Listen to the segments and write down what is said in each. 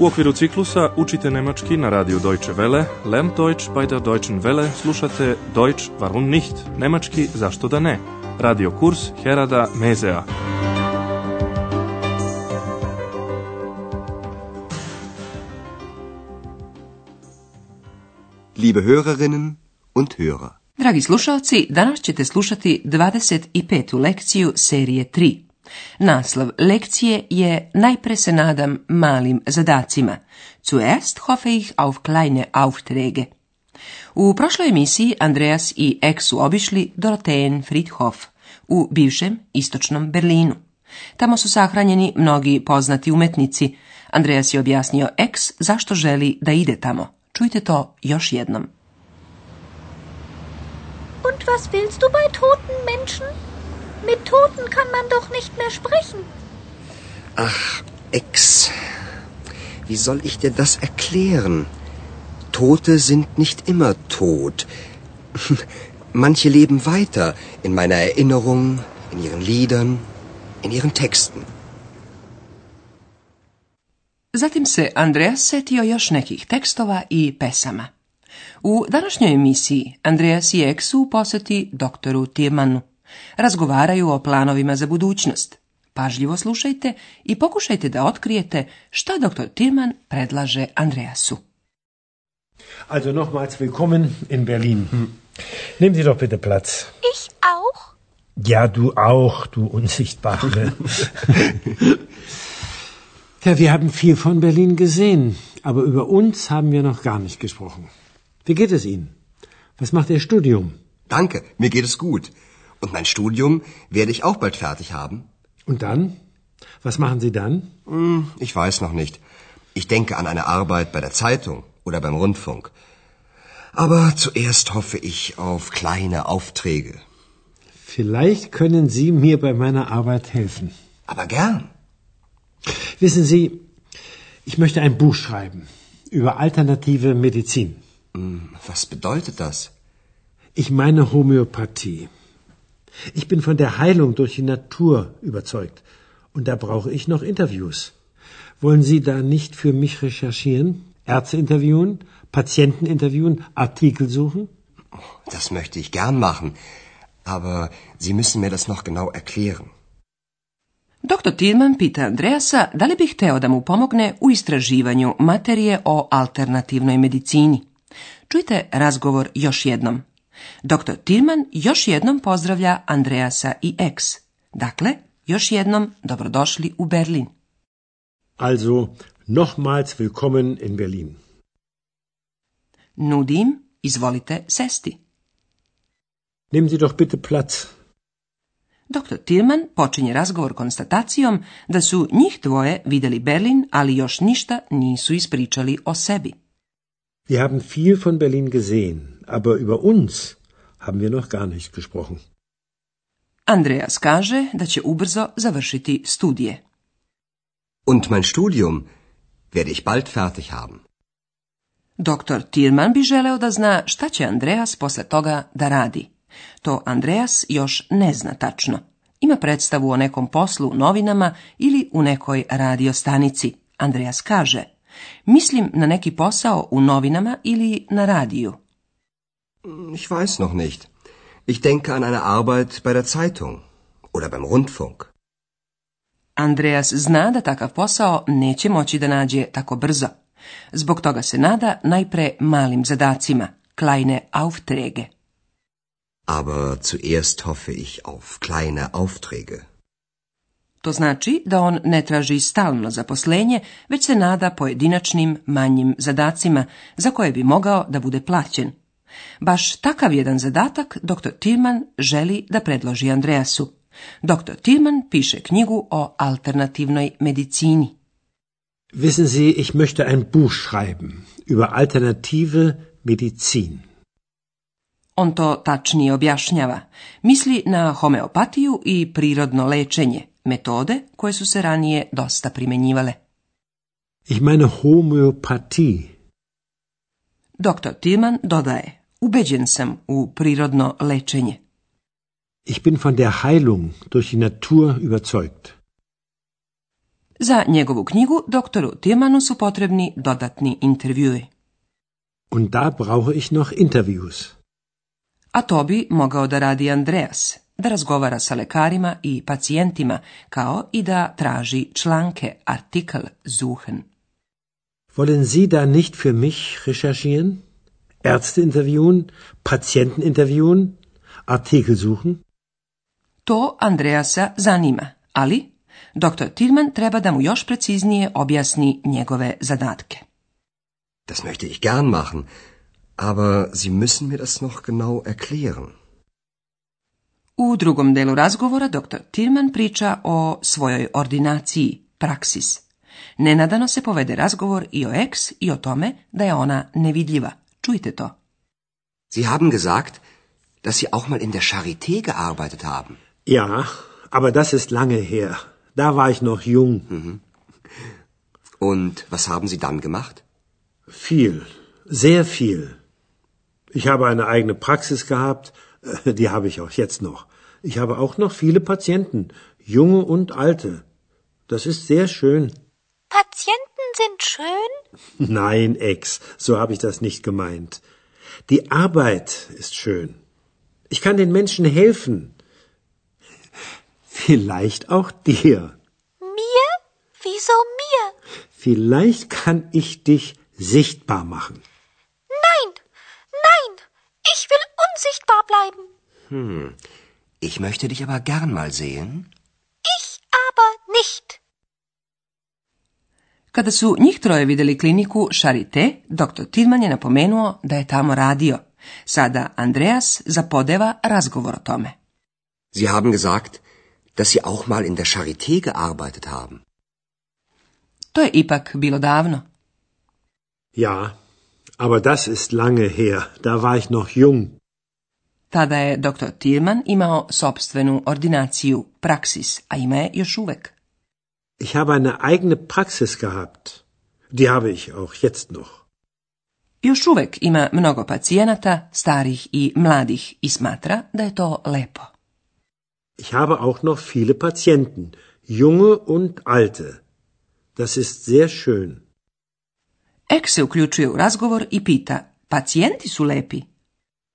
U okviru ciklusa učite nemački na radiju Deutsche Welle, Lern Deutsch bei der Deutschen Welle, slušate Deutsch warum nicht, nemački zašto da ne, radio kurs Herada Mezea. Liebe Hörerinnen und Hörer. Dragi slušalci, danas ćete slušati 25. lekciju serije 3. Naslov lekcije je Najpre se nadam malim zadacima. Zuerst hoffe ich auf kleine Aufträge. U prošloj emisiji Andreas i Ek su obišli Dorotheen Friedhof u bivšem istočnom Berlinu. Tamo su sahranjeni mnogi poznati umetnici. Andreas je objasnio Eks zašto želi da ide tamo. Čujte to još jednom. Und was willst du bei toten Menschen? Mit Toten kann man doch nicht mehr sprechen. Ach, Ex. Wie soll ich dir das erklären? Tote sind nicht immer tot. Manche leben weiter in meiner Erinnerung, in ihren Liedern, in ihren Texten. Zatim se Andreas setio još nekih tekstova i pesama. U današnjoj emisiji Andreas i Eksu posjeti doktoru Tijemanu. Razgovaraju o planovima za budućnost. Pažljivo slušajte i pokušajte da otkrijete šta dr. Tirman predlaže Andreasu. Also nochmals willkommen in Berlin. Hm. Nehmen Sie doch bitte Platz. Ich auch? Ja, du auch, du Unsichtbare. ja, wir haben viel von Berlin gesehen, aber über uns haben wir noch gar nicht gesprochen. Wie geht es Ihnen? Was macht Ihr Studium? Danke, mir geht es gut. Und mein Studium werde ich auch bald fertig haben. Und dann? Was machen Sie dann? Hm, ich weiß noch nicht. Ich denke an eine Arbeit bei der Zeitung oder beim Rundfunk. Aber zuerst hoffe ich auf kleine Aufträge. Vielleicht können Sie mir bei meiner Arbeit helfen. Aber gern. Wissen Sie, ich möchte ein Buch schreiben über alternative Medizin. Hm, was bedeutet das? Ich meine Homöopathie. Ich bin von der Heilung durch die Natur überzeugt. Und da brauche ich noch Interviews. Wollen Sie da nicht für mich recherchieren? Ärzte interviewen, Patienten interviewen, Artikel suchen? Das möchte ich gern machen. Aber Sie müssen mir das noch genau erklären. Dr. Tilman pita Andreasa da li bi hteo da mu pomogne u istraživanju materije o alternativnoj medicini. Čujte razgovor još jednom. Dr. Tirman još jednom pozdravlja Andreasa i Ex. Dakle, još jednom dobrodošli u Berlin. Also, nochmals willkommen in Berlin. Nudim, izvolite sesti. Nimm Sie doch bitte Platz. Dr. počinje razgovor konstatacijom da su njih dvoje vidjeli Berlin, ali još ništa nisu ispričali o sebi. Wir haben viel von Berlin gesehen, aber über uns haben wir noch gar nicht gesprochen. Andreas kaže da će ubrzo završiti studije. Und mein Studium werde ich bald fertig haben. Doktor Tirman bi želeo da zna šta će Andreas posle toga da radi. To Andreas još ne zna tačno. Ima predstavu o nekom poslu u novinama ili u nekoj radiostanici. Andreas kaže, mislim na neki posao u novinama ili na radiju. Hm, ich weiß noch nicht. Ich denke an eine Arbeit bei der Zeitung oder beim Rundfunk. Andreas zna da takav posao neće moći da nađe tako brzo. Zbog toga se nada najpre malim zadacima, kleine Aufträge. Aber zuerst hoffe ich auf kleine Aufträge. To znači da on ne traži stalno zaposlenje, već se nada pojedinačnim manjim zadacima za koje bi mogao da bude plaćen, Baš takav jedan zadatak dr. tillman želi da predloži Andreasu. Dr. tillman piše knjigu o alternativnoj medicini. Wissen Sie, ich möchte ein Buch schreiben über alternative Medizin. On to tačnije objašnjava. Misli na homeopatiju i prirodno lečenje, metode koje su se ranije dosta primjenjivale. Ich meine Homöopathie. Dr. Tilman dodaje. Ubeđen sam u prirodno lečenje. Ich bin von der Heilung durch die Natur überzeugt. Za njegovu knjigu doktoru Tijemanu su potrebni dodatni intervjui. Und da brauche ich noch interviews. A to bi mogao da radi Andreas, da razgovara sa lekarima i pacijentima, kao i da traži članke, artikel, suchen. Wollen Sie da nicht für mich recherchieren? Ärzte interviewen, Patienten interviewen, Artikel suchen? To Andreasa zanima, ali dr. Tillman treba da mu još preciznije objasni njegove zadatke. Das möchte ich gern machen, aber Sie müssen mir das noch genau erklären. U drugom delu razgovora dr. Tillman priča o svojoj ordinaciji, praksis. Nenadano se povede razgovor i o ex i o tome da je ona nevidljiva. Čujte to. Sie haben gesagt, dass Sie auch mal in der Charité gearbeitet haben. Ja, aber das ist lange her. Da war ich noch jung. Mhm. Und was haben Sie dann gemacht? Viel, sehr viel. Ich habe eine eigene Praxis gehabt, äh, die habe ich auch jetzt noch. Ich habe auch noch viele Patienten, junge und alte. Das ist sehr schön sind schön? Nein, Ex, so habe ich das nicht gemeint. Die Arbeit ist schön. Ich kann den Menschen helfen. Vielleicht auch dir. Mir? Wieso mir? Vielleicht kann ich dich sichtbar machen. Nein, nein, ich will unsichtbar bleiben. Hm, ich möchte dich aber gern mal sehen. Kada su njih troje vidjeli kliniku Charité, dr. Tidman je napomenuo da je tamo radio. Sada Andreas zapodeva razgovor o tome. Sie haben gesagt, dass Sie auch mal in der Charité gearbeitet haben. To je ipak bilo davno. Ja, aber das ist lange her, da war ich noch jung. Tada je dr. Tillman imao sobstvenu ordinaciju, praksis, a ima je još uvek. Ich habe eine eigene Praxis gehabt. Die habe ich auch jetzt noch. Još uvek ima mnogo pacijenata, starih i mladih, i smatra da je to lepo. Ich habe auch noch viele Patienten, junge und alte. Das ist sehr schön. Ek se uključuje u razgovor i pita, pacijenti su lepi.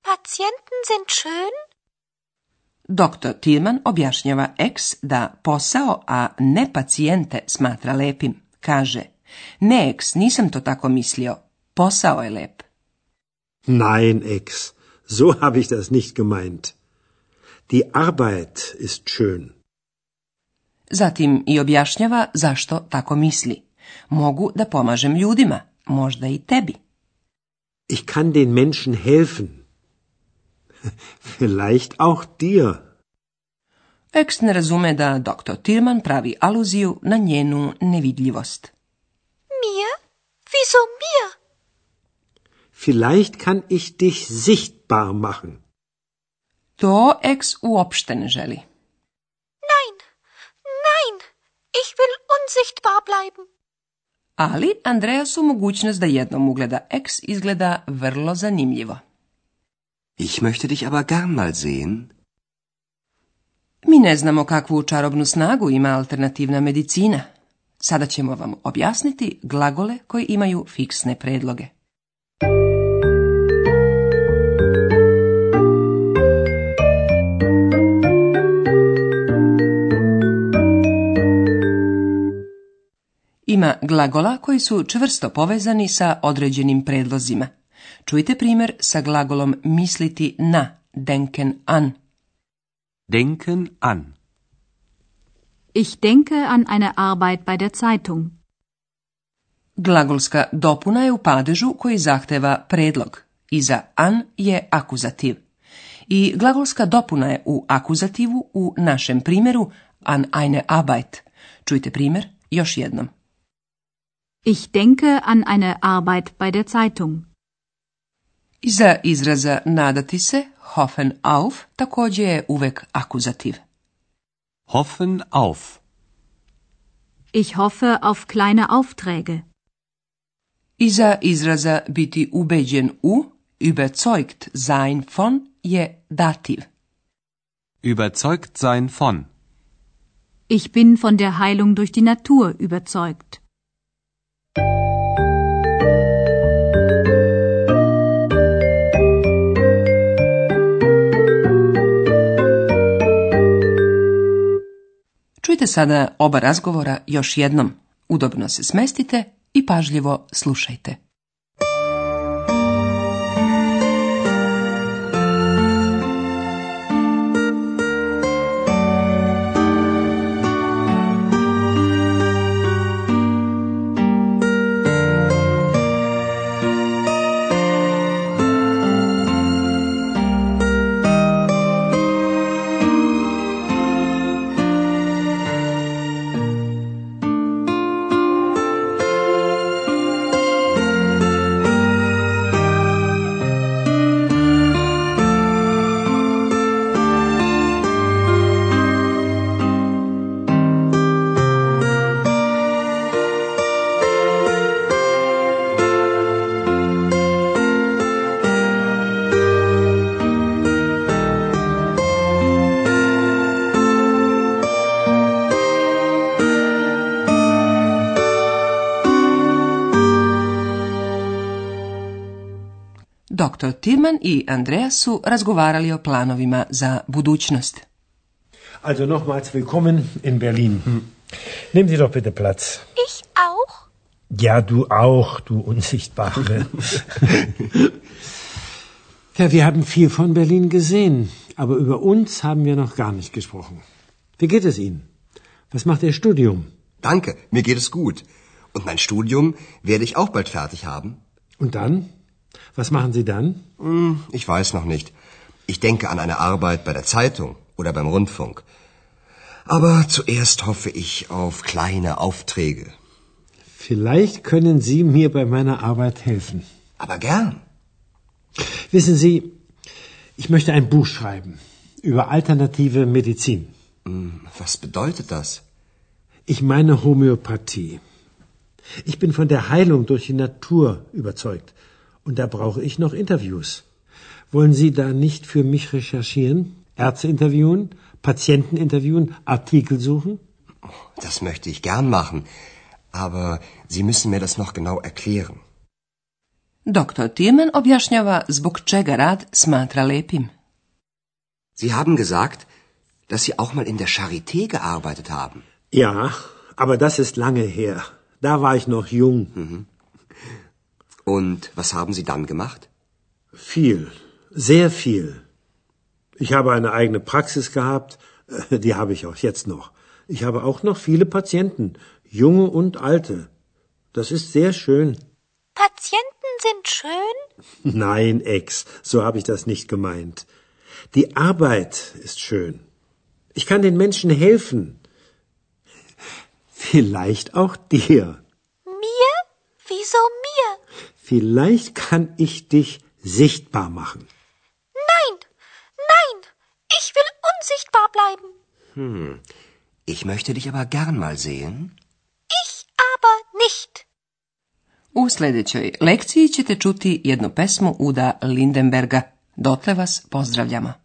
Patienten sind schön? Dr. Tilman objašnjava Eks da posao, a ne pacijente smatra lepim. Kaže, ne Eks, nisam to tako mislio. Posao je lep. Nein, ex, so habe ich das nicht gemeint. Die Arbeit ist schön. Zatim i objašnjava zašto tako misli. Mogu da pomažem ljudima, možda i tebi. Ich kann den Menschen helfen. Vielleicht auch dir. eks ne razume da doktor Tirman pravi aluziju na njenu nevidljivost. Mir? Wieso mir? Vielleicht kann ich dich sichtbar machen. To Ex uopšte ne želi. Nein, nein, ich will unsichtbar bleiben. Ali Andreasu mogućnost da jednom ugleda Ex izgleda vrlo zanimljivo. Ich möchte dich aber gern mal sehen. Mi ne znamo kakvu čarobnu snagu ima alternativna medicina. Sada ćemo vam objasniti glagole koji imaju fiksne predloge. Ima glagola koji su čvrsto povezani sa određenim predlozima. Čujte primjer sa glagolom misliti na, denken an. Denken an. Ich denke an eine Arbeit bei der Zeitung. Glagolska dopuna je u padežu koji zahteva predlog. Iza an je akuzativ. I glagolska dopuna je u akuzativu u našem primjeru an eine Arbeit. Čujte primjer još jednom. Ich denke an eine Arbeit bei der Zeitung. Iza izraza nadati se, hoffen auf, također je uvek akuzativ. Hoffen auf. Ich hoffe auf kleine Aufträge. Iza izraza biti ubeđen u, überzeugt sein von je dativ. Überzeugt sein von. Ich bin von der Heilung durch die Natur überzeugt. sada oba razgovora još jednom. Udobno se smestite i pažljivo slušajte. Doktor Timan i Andreas su razgovarali o planovima za budućnost. Also nochmals willkommen in Berlin. Nehmen Sie doch bitte Platz. Ich auch? Ja, du auch, du Unsichtbare. ja, wir haben viel von Berlin gesehen, aber über uns haben wir noch gar nicht gesprochen. Wie geht es Ihnen? Was macht Ihr Studium? Danke, mir geht es gut. Und mein Studium werde ich auch bald fertig haben. Und dann? Was machen Sie dann? Hm, ich weiß noch nicht. Ich denke an eine Arbeit bei der Zeitung oder beim Rundfunk. Aber zuerst hoffe ich auf kleine Aufträge. Vielleicht können Sie mir bei meiner Arbeit helfen. Aber gern. Wissen Sie, ich möchte ein Buch schreiben über alternative Medizin. Hm, was bedeutet das? Ich meine Homöopathie. Ich bin von der Heilung durch die Natur überzeugt. Und da brauche ich noch Interviews. Wollen Sie da nicht für mich recherchieren? Ärzte interviewen? Patienten interviewen? Artikel suchen? Oh, das möchte ich gern machen. Aber Sie müssen mir das noch genau erklären. Dr. Tiemann objaśniała, zbog czego rad smatra lepim. Sie haben gesagt, dass Sie auch mal in der Charité gearbeitet haben. Ja, aber das ist lange her. Da war ich noch jung. Mhm. Und was haben Sie dann gemacht? Viel, sehr viel. Ich habe eine eigene Praxis gehabt, äh, die habe ich auch jetzt noch. Ich habe auch noch viele Patienten, junge und alte. Das ist sehr schön. Patienten sind schön? Nein, Ex, so habe ich das nicht gemeint. Die Arbeit ist schön. Ich kann den Menschen helfen. Vielleicht auch dir. Mir? Wieso mir? Vielleicht kann ich dich sichtbar machen. Nein, nein, ich will unsichtbar bleiben. Hm, ich möchte dich aber gern mal sehen. Ich aber nicht. U sljedećoj lekciji ćete čuti jednu pesmu Uda Lindenberga. Dotle vas pozdravljamo.